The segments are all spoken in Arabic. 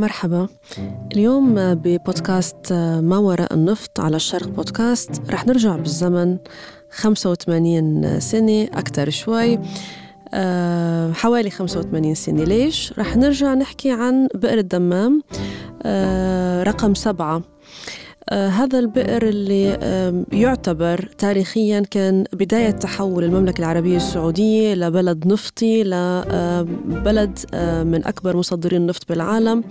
مرحبا. اليوم ببودكاست ما وراء النفط على الشرق بودكاست. رح نرجع بالزمن 85 سنة أكثر شوي. أه حوالي 85 سنة. ليش؟ رح نرجع نحكي عن بئر الدمام. أه رقم سبعة. آه هذا البئر اللي آه يعتبر تاريخيا كان بداية تحول المملكة العربية السعودية لبلد نفطي لبلد آه من أكبر مصدرين النفط بالعالم.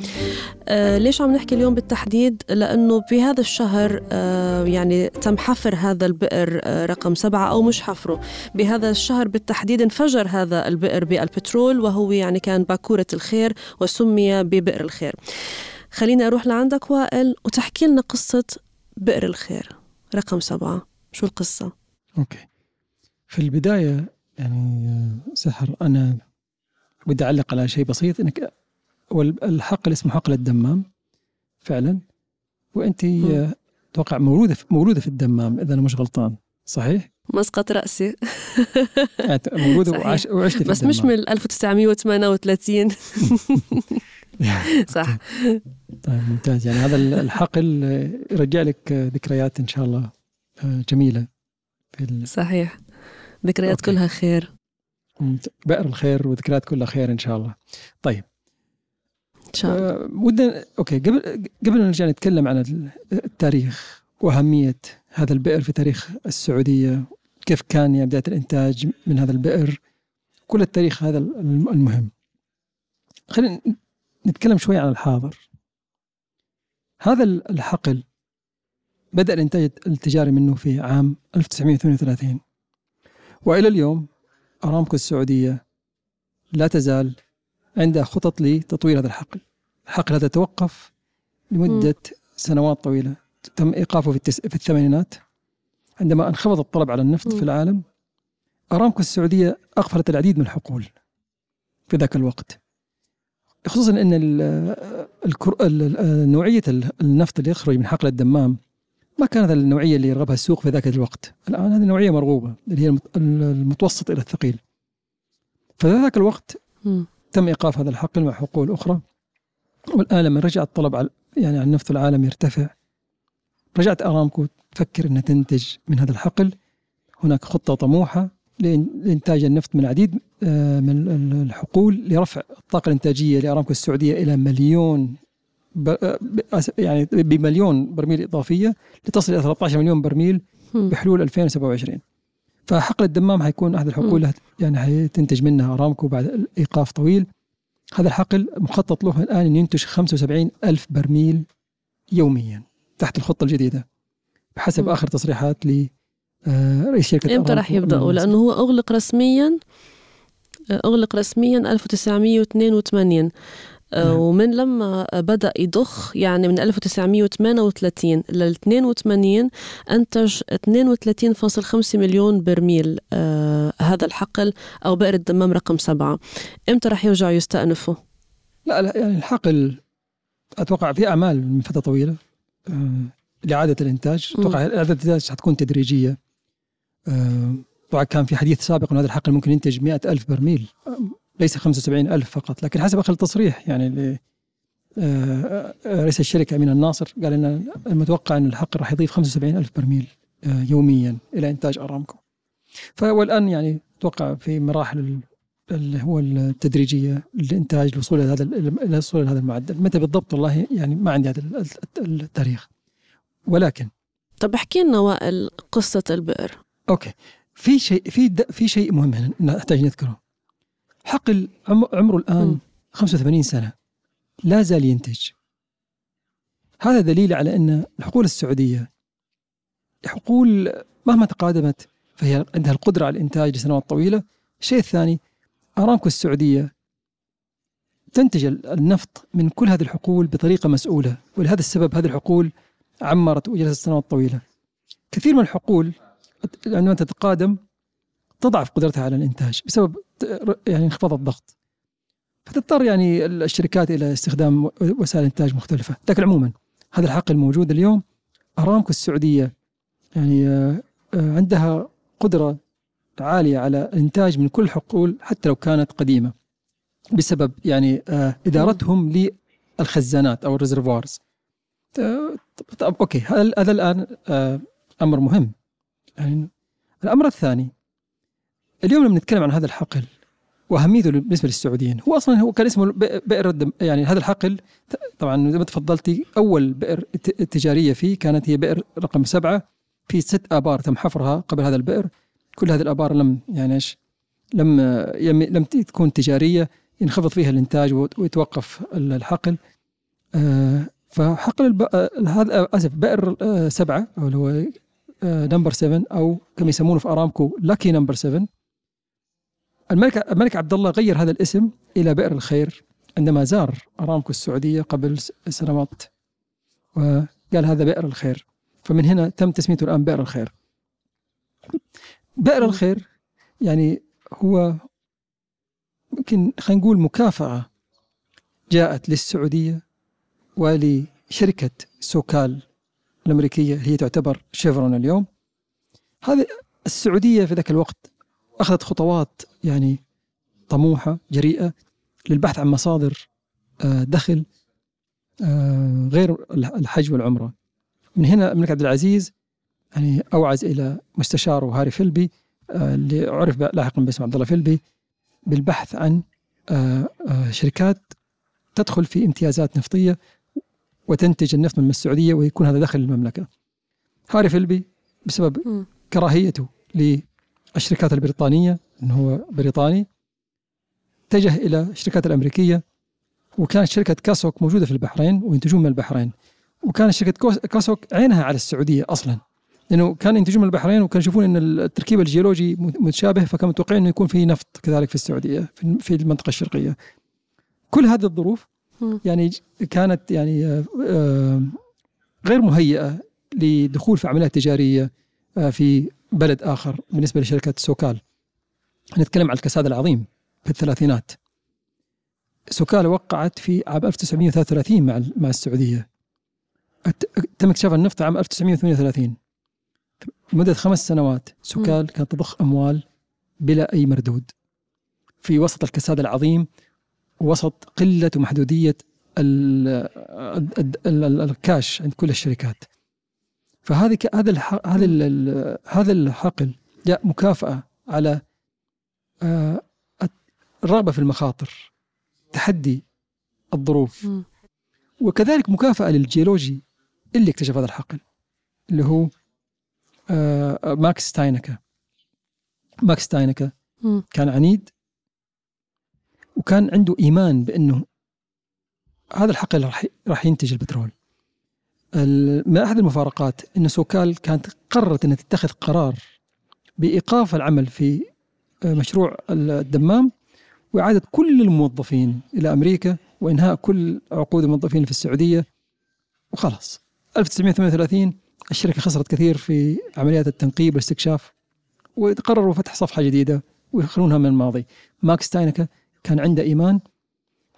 آه، ليش عم نحكي اليوم بالتحديد؟ لأنه بهذا الشهر آه، يعني تم حفر هذا البئر آه، رقم سبعة أو مش حفره. بهذا الشهر بالتحديد انفجر هذا البئر بالبترول وهو يعني كان باكورة الخير وسمي ببئر الخير. خليني أروح لعندك وائل وتحكي لنا قصة بئر الخير. رقم سبعة. شو القصة؟ أوكي. في البداية يعني سحر أنا بدي أعلق على شيء بسيط إنك والحقل اسمه حقل الدمام فعلا. وأنت توقع مولودة في مولودة في الدمام إذا أنا مش غلطان. صحيح؟ مسقط رأسي. مولودة وعش وعشت في بس. مش من 1938 صح. طيب ممتاز. يعني هذا الحقل يرجع لك ذكريات إن شاء الله جميلة في ال... صحيح. ذكريات okay. كلها خير. بئر الخير وذكريات كلها خير إن شاء الله. طيب. إن شاء الله. آه، ودنا okay قبل قبل نرجع نتكلم عن التاريخ وأهمية هذا البئر في تاريخ السعودية؟ كيف كان يعني بداية الإنتاج من هذا البئر؟ كل التاريخ هذا المهم. خلينا نتكلم شوي عن الحاضر. هذا الحقل بدأ الإنتاج التجاري منه في عام 1938 وإلى اليوم أرامكو السعودية لا تزال عندها خطط لتطوير هذا الحقل. الحقل هذا توقف لمدة سنوات طويلة. تم إيقافه في, التس... في الثمانينات عندما انخفض الطلب على النفط مم. في العالم أرامكو السعودية أغفلت العديد من الحقول في ذاك الوقت خصوصا إن ال الكر... ال- النفط اللي يخرج من حقل الدمام ما كانت النوعية اللي يرغبها السوق في ذاك الوقت، الآن هذه نوعية مرغوبة اللي هي المت- المتوسط إلى الثقيل. ففي ذاك الوقت مم. تم إيقاف هذا الحقل مع حقول أخرى والآن لما رجع الطلب على يعني على النفط العالمي يرتفع رجعت أرامكو تفكر إنها تنتج من هذا الحقل. هناك خطة طموحة لإن- لإنتاج النفط من العديد آه، من ال- الحقول لرفع الطاقة الإنتاجية لأرامكو السعودية إلى مليون آه، يعني بمليون برميل إضافية لتصل إلى 13 مليون برميل. بحلول 2027 فحقل الدمام حيكون احد الحقول يعني حتنتج منها أرامكو بعد إيقاف طويل. هذا الحقل مخطط له الآن إن ينتج 75 ألف برميل يوميا. تحت الخطة الجديدة بحسب مم. آخر تصريحات ل آه، رئيس شركة إمتى أرامكو يبدأوا؟ لأنه هو أغلق رسميا أغلق رسميا 1982 آه، نعم. ومن لما بدأ يضخ يعني من 1938 لل 82 أنتج 32.5 مليون برميل آه هذا الحقل أو بئر الدمام رقم سبعة إمتى رح يرجعوا يستأنفوا؟ لا لا يعني الحقل أتوقع في اعمال من فترة طويلة آه، لإعادة الإنتاج. مم. أتوقع إعادة الإنتاج حتكون تدريجية. آه، طبعا كان في حديث سابق ان هذا الحقل ممكن ينتج مئة ألف برميل. آه، ليس 75 ألف فقط. لكن حسب اخر التصريح يعني آه، آه، رئيس الشركة أمين الناصر قال إن المتوقع إن الحقل راح يضيف 75 ألف برميل آه، يوميا إلى إنتاج أرامكو. فالان يعني أتوقع في مراحل اللي هو التدريجية للانتاج الوصول إلى هذا الوصول إلى هذا المعدل. متى بالضبط؟ والله يعني ما عندي هذا ال- ال- التاريخ. ولكن طب احكي لنا وائل قصة البئر. أوكي. في شيء في في شيء مهم هنا نحتاج نذكره. حقل عم- عمره الآن مم. 85 سنة. لا زال ينتج. هذا دليل على أن الحقول السعودية حقول مهما تقادمت فهي عندها القدرة على الإنتاج لسنوات طويلة. الشيء الثاني أرامكو السعودية تنتج ال- النفط من كل هذه الحقول بطريقة مسؤولة ولهذا السبب هذه الحقول عمرت وجلست سنوات طويلة. كثير من الحقول عندما تتقادم تضعف قدرتها على الإنتاج بسبب يعني انخفاض الضغط. فتضطر يعني الشركات إلى استخدام وسائل إنتاج مختلفة. لكن عموما هذا الحقل الموجود اليوم أرامكو السعودية يعني آه، آه، عندها قدرة عالية على الانتاج من كل الحقول حتى لو كانت قديمة. بسبب يعني آه، إدارتهم الخزانات أو ال reservoirs. طب okay هذا الآن آه، أمر مهم؟ يعني الأمر الثاني اليوم لما نتكلم عن هذا الحقل وأهميته بالنسبة للسعوديين هو أصلا هو كان اسمه بئر الدم يعني هذا الحقل طبعا زي ما تفضلتي أول بئر تجارية فيه كانت هي بئر رقم سبعة في ست آبار تم حفرها قبل هذا البئر. كل هذه الآبار لم يعني إيش لم لم تكون تجارية ينخفض فيها الإنتاج ويتوقف الحقل. آه، فحقل هذا آسف بئر آه، سبعة أو اللي هو number 7 أو كما يسمونه في أرامكو lucky number 7 الملك الملك عبد الله غير هذا الاسم إلى بئر الخير عندما زار أرامكو السعودية قبل سنوات وقال هذا بئر الخير. فمن هنا تم تسميته الآن بئر الخير. بئر الخير يعني هو يمكن خلينا نقول مكافأة جاءت للسعودية ولشركة سوكال الأمريكية هي تعتبر شيفرون اليوم. هذه السعودية في ذاك الوقت أخذت خطوات يعني طموحة جريئة للبحث عن مصادر آه، دخل آه، غير الحج والعمرة. من هنا الملك عبد العزيز يعني أوعز إلى مستشاره هاري فيلبي آه، اللي عرف لاحقا باسم عبد الله فيلبي بالبحث عن شركات تدخل في امتيازات نفطية وتنتج النفط من السعودية ويكون هذا دخل المملكة. هاري فيلبي بسبب م. كراهيته للشركات البريطانية أنه هو بريطاني اتجه إلى الشركات الأمريكية وكانت شركة كاسوك موجودة في البحرين وينتجون من البحرين. وكانت شركة كاسوك عينها على السعودية أصلا. لأنه كان ينتجون من البحرين وكانوا يشوفون أن التركيب الجيولوجي متشابه فكانوا متوقعين أنه يكون في نفط كذلك في السعودية في المنطقة الشرقية. كل هذه الظروف يعني كانت يعني آه، آه، غير مهيئة لدخول في عمليات تجارية آه، في بلد آخر بالنسبة لشركة سوكال. نتكلم عن الكساد العظيم في الثلاثينات. سوكال وقعت في عام 1933 مع مع السعودية. تم اكتشاف النفط عام 1938 لمدة خمس سنوات سوكال كانت تضخ أموال بلا أي مردود. في وسط الكساد العظيم وسط قلة ومحدودية الكاش عند كل الشركات. فهذه هذا هذا هذا الحقل جاء مكافأة على آه، الرغبة في المخاطر تحدي الظروف. وكذلك مكافأة للجيولوجي اللي اكتشف هذا الحقل اللي هو ماكس ستاينكي ماكس ستاينكي كان عنيد وكان عنده إيمان بأنه هذا الحقل راح راح ينتج البترول. من أحد المفارقات إن سوكال كانت قررت إنها تتخذ قرار بإيقاف العمل في آه، مشروع الدمام وإعادة كل الموظفين إلى أمريكا وإنهاء كل عقود الموظفين في السعودية وخلاص. 1938 الشركة خسرت كثير في عمليات التنقيب والاستكشاف وقرروا فتح صفحة جديدة ويخلونها من الماضي. ماكس ستاينكي كان عنده إيمان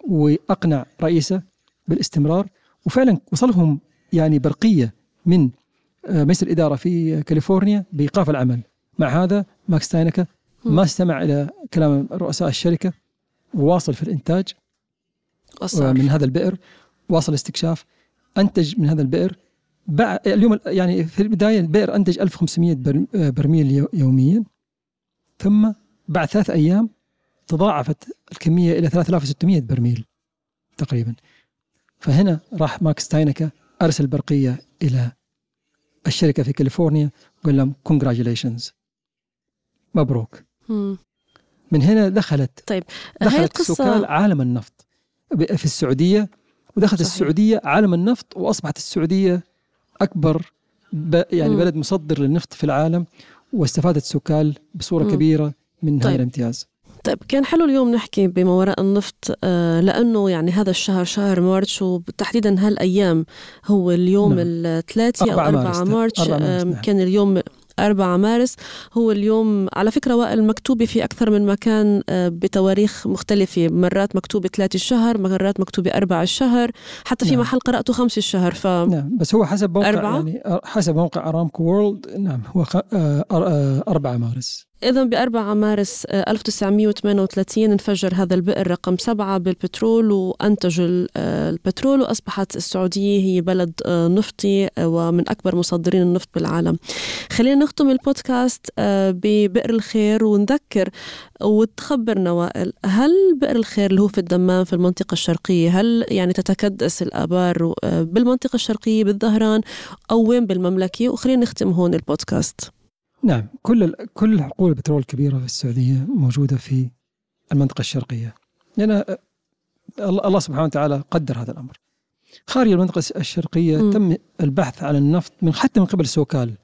وأقنع رئيسه بالاستمرار وفعلا وصلهم يعني برقية من آه، مجلس الإدارة في كاليفورنيا بإيقاف العمل. مع هذا ماكس ستاينكي ما استمع إلى كلام رؤساء الشركة وواصل في الإنتاج وصار. من هذا البئر واصل استكشاف أنتج من هذا البئر اليوم يعني في البداية البئر أنتج 1500 آه، برميل يوميا ثم بعد ثلاث أيام تضاعفت الكمية إلى 3600 برميل تقريبا. فهنا راح ماكس ستاينكي أرسل برقية إلى الشركة في كاليفورنيا وقال لهم congratulations مبروك. من هنا دخلت طيب دخلت هي القصة سكان عالم النفط. في السعودية ودخلت صحيح. السعودية عالم النفط وأصبحت السعودية أكبر ب يعني مم. بلد مصدر للنفط في العالم واستفادت سوكال بصورة مم. كبيرة من طيب. هذا الامتياز طيب كان حلو اليوم نحكي بما وراء النفط آه لأنه يعني هذا الشهر شهر مارس وتحديدا هالأيام هو اليوم نعم. الثلاثي أو 4 مارس نعم. كان اليوم 4 مارس هو اليوم على فكرة وائل مكتوبة في أكثر من مكان آه، بتواريخ مختلفة مرات مكتوبة 3 الشهر مرات مكتوبة 4 الشهر حتى في نعم. محل قرأته 5 الشهر ف نعم بس هو حسب موقع أربعة؟ يعني حسب موقع أرامكو وورلد نعم هو 4 آه، مارس إذا ب 4 مارس 1938 انفجر هذا البئر رقم سبعة بالبترول وأنتج البترول وأصبحت السعودية هي بلد نفطي ومن أكبر مصدرين النفط بالعالم. خلينا نختم البودكاست ببئر الخير ونذكر وتخبرنا وائل هل بئر الخير اللي هو في الدمام في المنطقة الشرقية هل يعني تتكدس الآبار بالمنطقة الشرقية بالظهران أو وين بالمملكة؟ وخلينا نختم هون البودكاست. نعم كل كل حقول البترول الكبيرة في السعودية موجودة في المنطقة الشرقية. لأن الله سبحانه وتعالى قدر هذا الأمر. خارج المنطقة الشرقية م. تم البحث عن النفط من حتى من قبل سوكال.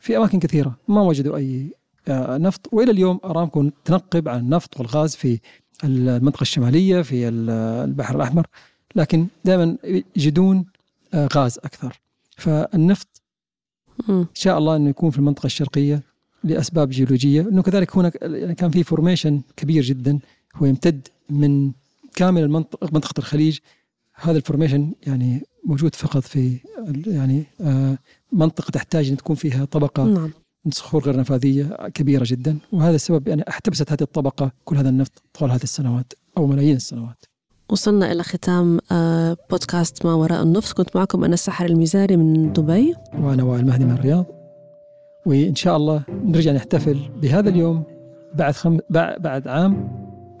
في أماكن كثيرة ما وجدوا أي نفط. وإلى اليوم أرامكو تنقب عن النفط والغاز في المنطقة الشمالية في البحر الأحمر. لكن دائما يجدون غاز أكثر. فالنفط إن شاء الله إنه يكون في المنطقة الشرقية لأسباب جيولوجية إنه كذلك هناك يعني كان في formation كبير جدا هو يمتد من كامل المنطقة منطقة الخليج هذا ال formation يعني موجود فقط في يعني آه، منطقة تحتاج إن تكون فيها طبقة نعم. من صخور غير نفاذية كبيرة جدا وهذا السبب يعني أحتبست هذه الطبقة كل هذا النفط طوال هذه السنوات أو ملايين السنوات. وصلنا إلى ختام آه، بودكاست ما وراء النفط كنت معكم أنا السحر الميزاري من دبي. وأنا وائل مهدي من الرياض. وإن شاء الله نرجع نحتفل بهذا اليوم بعد خم... بعد عام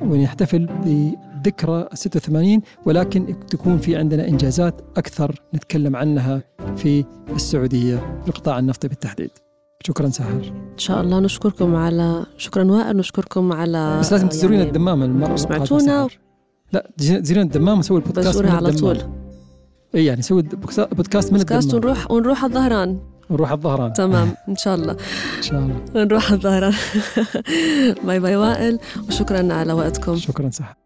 ونحتفل بذكرى 86 ولكن تكون في عندنا إنجازات أكثر نتكلم عنها في السعودية في القطاع النفطي بالتحديد. شكرا سهر إن شاء الله نشكركم على شكرا وائل نشكركم على بس لازم تزورين يعني الدمام المرة سمعتونا. لا زيرين الدمام نسوي البودكاست من على طول. اي يعني نسوي بودكاست من بودكاست ونروح ونروح الظهران. نروح الظهران. تمام إن شاء الله. إن شاء الله. نروح الظهران. bye bye وائل وشكرا على وقتكم. شكرا صح